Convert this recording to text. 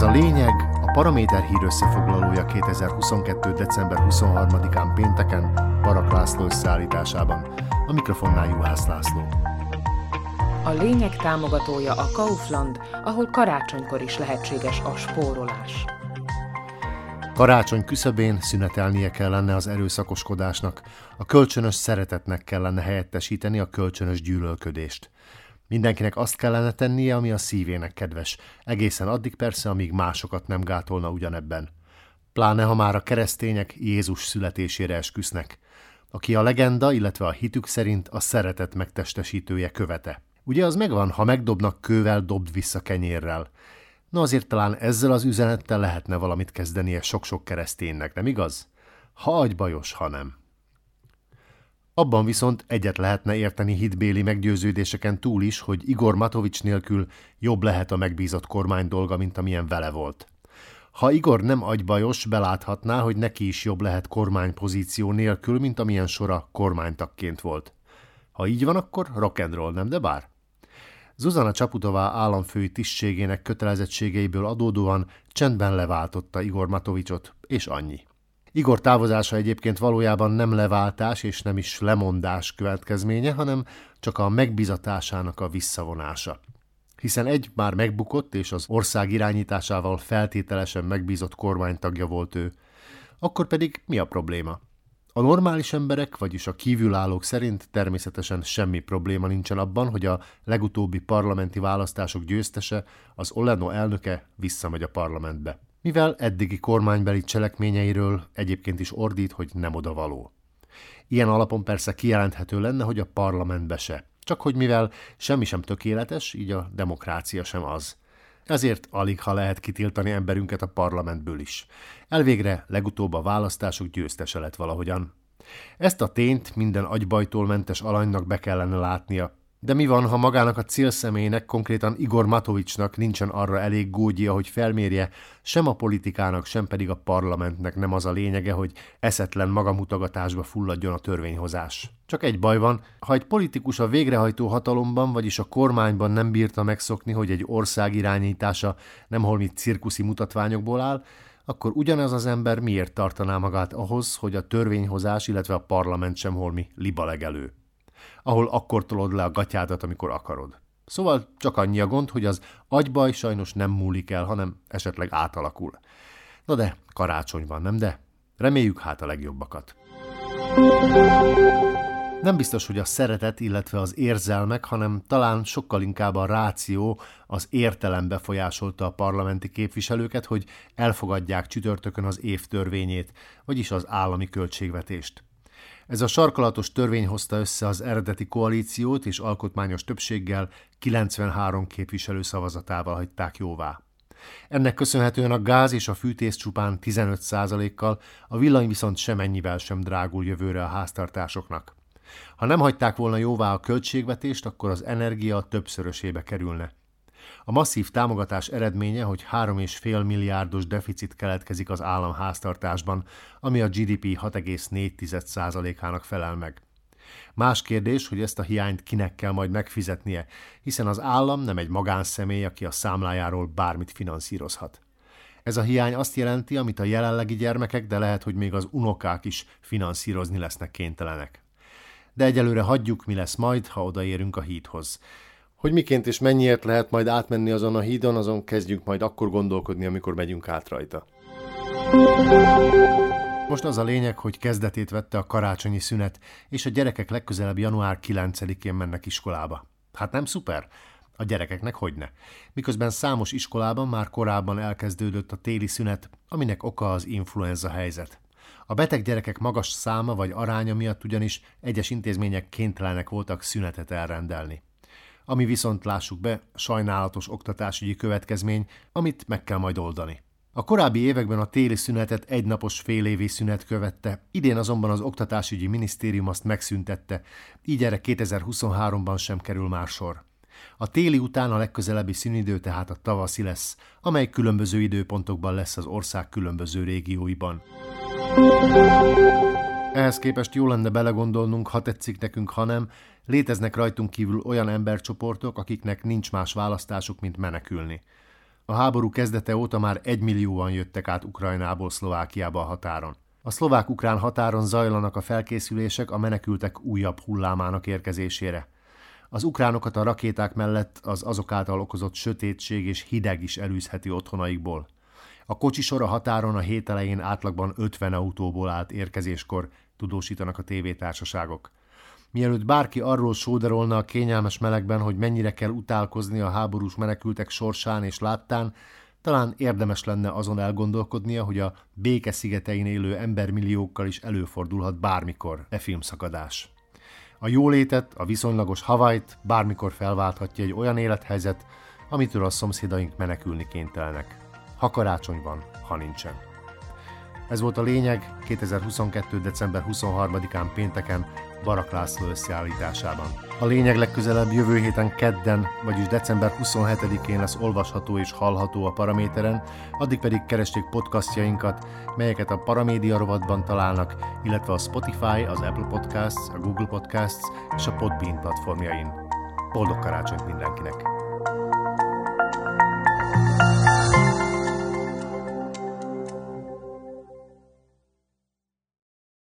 Ez a lényeg a Paraméter hír összefoglalója 2022. december 23-án pénteken Parak László összeállításában. A mikrofonnál Juhász László. A lényeg támogatója a Kaufland, ahol karácsonykor is lehetséges a spórolás. Karácsony küszöbén szünetelnie kellene az erőszakoskodásnak, a kölcsönös szeretetnek kellene helyettesíteni a kölcsönös gyűlölködést. Mindenkinek azt kellene tennie, ami a szívének kedves, egészen addig persze, amíg másokat nem gátolna ugyanebben. Pláne, ha már a keresztények Jézus születésére esküsznek, aki a legenda, illetve a hitük szerint a szeretet megtestesítője követe. Ugye az megvan, ha megdobnak kővel, dobd vissza kenyérrel. Na azért talán ezzel az üzenettel lehetne valamit kezdenie sok-sok kereszténynek, nem igaz? Ha agybajos, ha nem. Abban viszont egyet lehetne érteni hitbéli meggyőződéseken túl is, hogy Igor Matovics nélkül jobb lehet a megbízott kormány dolga, mint amilyen vele volt. Ha Igor nem agybajos, beláthatná, hogy neki is jobb lehet kormánypozíció nélkül, mint amilyen sora kormánytakként volt. Ha így van, akkor rock and roll, nem de bár? Zuzana Csaputová államfői tisztségének kötelezettségeiből adódóan csendben leváltotta Igor Matovicsot, és annyi. Igor távozása egyébként valójában nem leváltás és nem is lemondás következménye, hanem csak a megbizatásának a visszavonása. Hiszen egy már megbukott és az ország irányításával feltételesen megbízott kormánytagja volt ő. Akkor pedig mi a probléma? A normális emberek, vagyis a kívülállók szerint természetesen semmi probléma nincsen abban, hogy a legutóbbi parlamenti választások győztese, az Oleno elnöke visszamegy a parlamentbe mivel eddigi kormánybeli cselekményeiről egyébként is ordít, hogy nem odavaló. Ilyen alapon persze kijelenthető lenne, hogy a parlamentbe se. Csak hogy mivel semmi sem tökéletes, így a demokrácia sem az. Ezért alig ha lehet kitiltani emberünket a parlamentből is. Elvégre legutóbb a választások győztese lett valahogyan. Ezt a tényt minden agybajtól mentes alanynak be kellene látnia, de mi van, ha magának a célszemélynek, konkrétan Igor Matovicsnak nincsen arra elég gógyia, hogy felmérje, sem a politikának, sem pedig a parlamentnek nem az a lényege, hogy eszetlen magamutogatásba fulladjon a törvényhozás. Csak egy baj van, ha egy politikus a végrehajtó hatalomban, vagyis a kormányban nem bírta megszokni, hogy egy ország irányítása nem holmi cirkuszi mutatványokból áll, akkor ugyanaz az ember miért tartaná magát ahhoz, hogy a törvényhozás, illetve a parlament sem holmi libalegelő ahol akkor tolod le a gatyádat, amikor akarod. Szóval csak annyi a gond, hogy az agybaj sajnos nem múlik el, hanem esetleg átalakul. Na de, karácsony van, nem de? Reméljük hát a legjobbakat. Nem biztos, hogy a szeretet, illetve az érzelmek, hanem talán sokkal inkább a ráció, az értelem befolyásolta a parlamenti képviselőket, hogy elfogadják csütörtökön az évtörvényét, vagyis az állami költségvetést. Ez a sarkalatos törvény hozta össze az eredeti koalíciót, és alkotmányos többséggel 93 képviselő szavazatával hagyták jóvá. Ennek köszönhetően a gáz és a fűtés csupán 15%-kal, a villany viszont semennyivel sem drágul jövőre a háztartásoknak. Ha nem hagyták volna jóvá a költségvetést, akkor az energia többszörösébe kerülne. A masszív támogatás eredménye, hogy 3,5 milliárdos deficit keletkezik az államháztartásban, ami a GDP 6,4%-ának felel meg. Más kérdés, hogy ezt a hiányt kinek kell majd megfizetnie, hiszen az állam nem egy magánszemély, aki a számlájáról bármit finanszírozhat. Ez a hiány azt jelenti, amit a jelenlegi gyermekek, de lehet, hogy még az unokák is finanszírozni lesznek kénytelenek. De egyelőre hagyjuk, mi lesz majd, ha odaérünk a hídhoz. Hogy miként és mennyiért lehet majd átmenni azon a hídon, azon kezdjünk majd akkor gondolkodni, amikor megyünk át rajta. Most az a lényeg, hogy kezdetét vette a karácsonyi szünet, és a gyerekek legközelebb január 9-én mennek iskolába. Hát nem szuper? A gyerekeknek hogyne. Miközben számos iskolában már korábban elkezdődött a téli szünet, aminek oka az influenza helyzet. A beteg gyerekek magas száma vagy aránya miatt ugyanis egyes intézmények kénytelenek voltak szünetet elrendelni ami viszont lássuk be sajnálatos oktatásügyi következmény, amit meg kell majd oldani. A korábbi években a téli szünetet egynapos félévi szünet követte, idén azonban az Oktatásügyi Minisztérium azt megszüntette, így erre 2023-ban sem kerül már sor. A téli után a legközelebbi szünidő tehát a tavaszi lesz, amely különböző időpontokban lesz az ország különböző régióiban. Ehhez képest jó lenne belegondolnunk, ha tetszik nekünk, ha nem, léteznek rajtunk kívül olyan embercsoportok, akiknek nincs más választásuk, mint menekülni. A háború kezdete óta már egymillióan jöttek át Ukrajnából Szlovákiába a határon. A szlovák-ukrán határon zajlanak a felkészülések a menekültek újabb hullámának érkezésére. Az ukránokat a rakéták mellett az azok által okozott sötétség és hideg is elűzheti otthonaikból. A kocsisor a határon a hét elején átlagban 50 autóból állt érkezéskor, tudósítanak a tévétársaságok. Mielőtt bárki arról sóderolna a kényelmes melegben, hogy mennyire kell utálkozni a háborús menekültek sorsán és láttán, talán érdemes lenne azon elgondolkodnia, hogy a béke szigetein élő embermilliókkal is előfordulhat bármikor e filmszakadás. A jólétet, a viszonylagos Havajt bármikor felválthatja egy olyan élethelyzet, amitől a szomszédaink menekülni kénytelenek. Ha karácsony van, ha nincsen. Ez volt a lényeg 2022. december 23-án pénteken Barak László összeállításában. A lényeg legközelebb jövő héten kedden, vagyis december 27-én lesz olvasható és hallható a Paraméteren, addig pedig keresték podcastjainkat, melyeket a Paramédia rovatban találnak, illetve a Spotify, az Apple Podcasts, a Google Podcasts és a Podbean platformjain. Boldog karácsonyt mindenkinek!